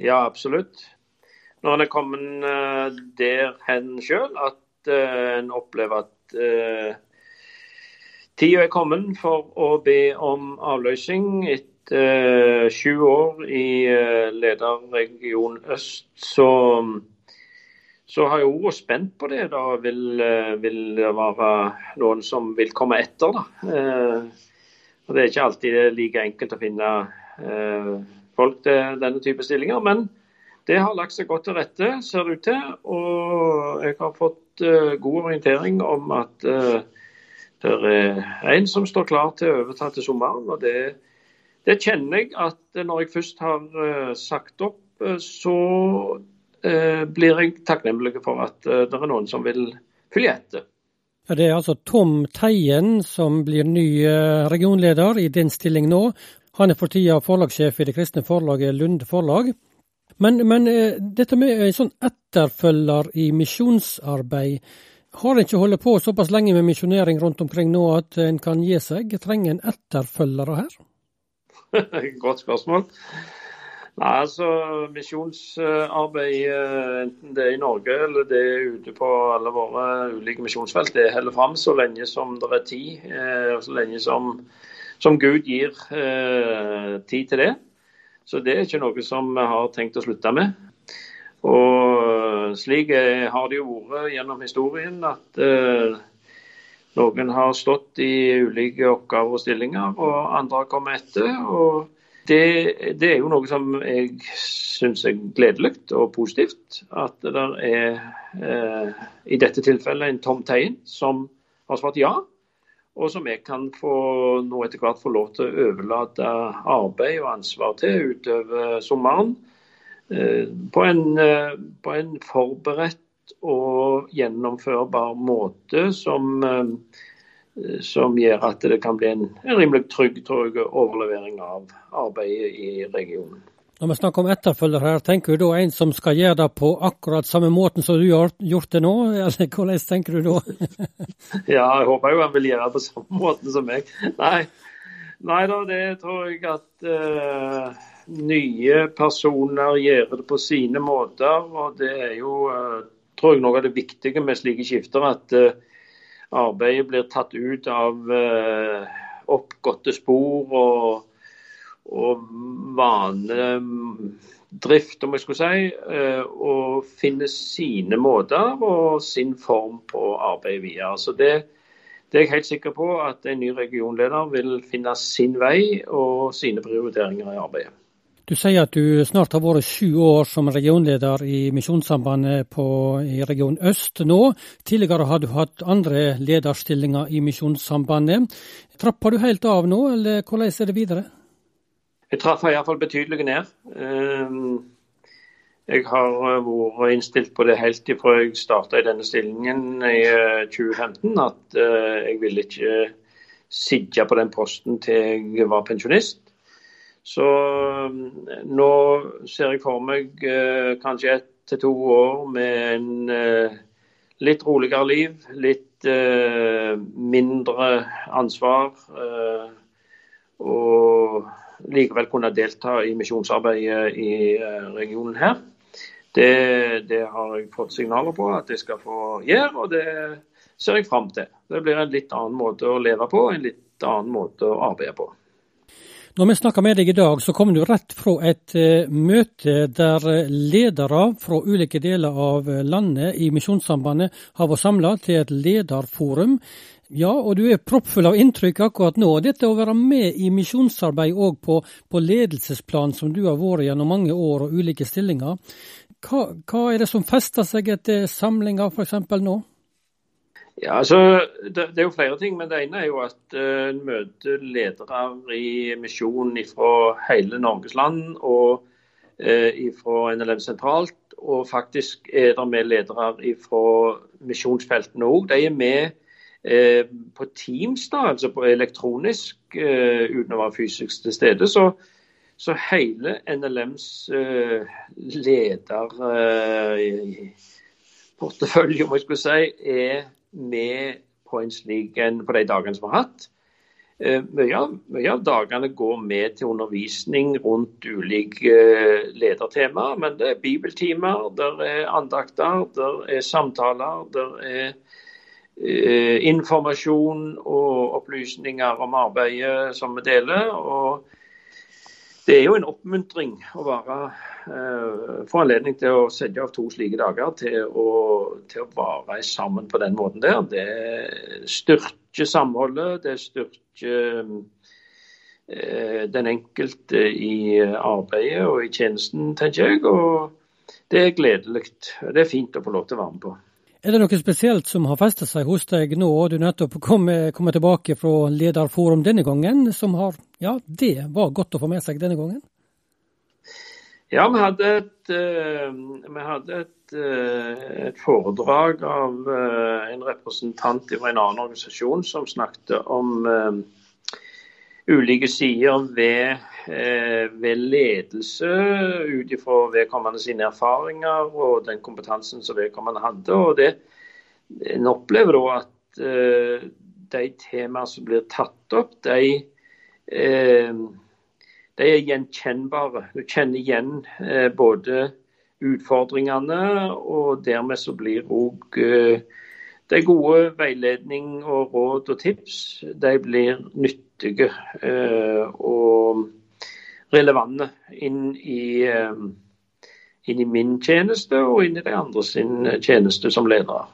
Ja, absolutt. Når en er kommet uh, der hen sjøl at uh, en opplever at uh, tida er kommet for å be om avløsning etter sju år i lederregion øst, så, så har jeg vært spent på det. Da vil, vil, det være noen som vil komme etter. da. Og Det er ikke alltid like enkelt å finne folk til denne type stillinger. Men det har lagt seg godt til rette, ser det ut til. Og jeg har fått uh, god orientering om at uh, det er en som står klar til å overta til sommeren. og det, det kjenner jeg at når jeg først har sagt opp, så blir jeg takknemlig for at det er noen som vil følge etter. Det er altså Tom Teien som blir ny regionleder i din stilling nå. Han er for tida forlagssjef i det kristne forlaget Lunde Forlag. Men, men eh, dette med en sånn etterfølger i misjonsarbeid, har en ikke holdt på såpass lenge med misjonering rundt omkring nå at en kan gi seg? Trenger en etterfølgere her? Godt spørsmål. Nei, altså Misjonsarbeid, eh, enten det er i Norge eller det er ute på alle våre ulike misjonsfelt, det holder fram så lenge som det er tid. Eh, så lenge som som Gud gir eh, tid til det. Så det er ikke noe som vi har tenkt å slutte med. Og slik har det jo vært gjennom historien at eh, noen har stått i ulike oppgaver og stillinger, og andre har kommet etter. og det, det, er jo noe som jeg syns er gledelig og positivt. At det er eh, i dette tilfellet en Tom Teien som har svart ja og som jeg kan få nå etter hvert få lov til å overlate arbeid og ansvar til utover sommeren. Eh, på en, eh, på en forberedt og gjennomførbar måte som, eh, som gjør at det kan bli en, rimelig trygg, trygg overlevering av arbeidet i regionen. Når vi snakker om etterfølger her, tenker du da en som skal gjøre det på akkurat samme måten som du har gjort det nå, eller hvordan tenker du da? ja, jeg håper jo han vil gjøre det på samme måten som meg. Nei, Nei da, det tror jeg at uh, nye personer gjør det på sine måter. Og det er jo, uh, tror jeg, noe av det viktige med slike skifter. At uh, arbeidet blir tatt ut av oppgåtte spor. og og vanedrift, om jeg skulle si, eh, og finne sine måter og sin form på arbeidet videre. Så det, det er jeg helt sikker på at en ny regionleder vil finne sin vei og sine prioriteringer i arbeidet. Du sier at du snart har vært sju år som regionleder i Misjonssambandet i region øst nå. Tidligere har du hatt andre lederstillinger i Misjonssambandet. Trapper du helt av nå, eller hvordan er det videre? Jeg traff iallfall betydelig ned. Ehm, jeg har eh, vært innstilt på det helt fra jeg starta i denne stillingen i 2015, eh, at eh, jeg ville ikke sitte på den posten til jeg var pensjonist. Så nå ser jeg for meg kanskje ett til to år med en litt roligere liv, litt mindre ansvar. og likevel kunne delta i misjonsarbeidet i eh, regionen her. Det, det, har jeg fått signaler på at jeg skal få gjøre, og det ser jeg fram til. Det blir en litt annen måte å leve på, en litt annen måte å arbeide på. Når vi snakker med deg i dag, så kommer du rett fra et uh, møte der ledere fra ulike deler av landet i Misjonssambandet har vært samla til et lederforum. Ja, og du er proppfull av inntrykk akkurat nå. Dette å være med i misjonsarbeid òg på, på, ledelsesplan, som du har vært gjennom mange år og ulike stillinger. Hva, hva er det som fester seg etter samlinga f.eks. nå? Ja, altså, det, det, er jo flere ting, men det ene er jo at en uh, møter ledere i misjon fra hele Norges land og uh, fra NLM sentralt. Og faktisk er det med ledere fra misjonsfeltene òg. De er med uh, på Teams, da, altså på elektronisk, eh, uten å være fysisk til stede. Så, så hele NLMs eh, lederportefølje, om jeg skulle si, er med på en slik på de dagene som vi har hatt. Eh, mye av, mye av, dagene går med til undervisning rundt ulike eh, ledertemaer. Men det er bibeltimer, der er andakter, der er samtaler, der er eh, informasjon og opplysninger om arbeidet som vi deler. og det er jo en oppmuntring å være, eh, få anledning til å sette av to slike dager til å, til å være sammen på den måten der. Det styrker samholdet, det styrker eh, den enkelte i arbeidet og i tjenesten, tenker jeg. Og det er gledelig. Det er fint å få lov til å være med på. Er det noe spesielt som har festet seg hos deg nå, du nettopp kommer, kom tilbake fra lederforum denne gangen, som har Ja, det var godt å få med seg denne gangen? Ja, vi hadde et, uh, vi hadde et, uh, et foredrag av uh, en representant fra en annen organisasjon som snakket om ulike sider ved, ved ledelse ut ifra vedkommende sine erfaringer og den kompetansen som vedkommende hadde. og det, En opplever da at de temaene som blir tatt opp, de de er gjenkjennbare. Du kjenner igjen eh, både utfordringene, og dermed så blir òg eh, de gode veiledning og råd og tips de blir nyttige eh, og relevante inn i, inn i min tjeneste og inn i de andre sin tjeneste som ledere.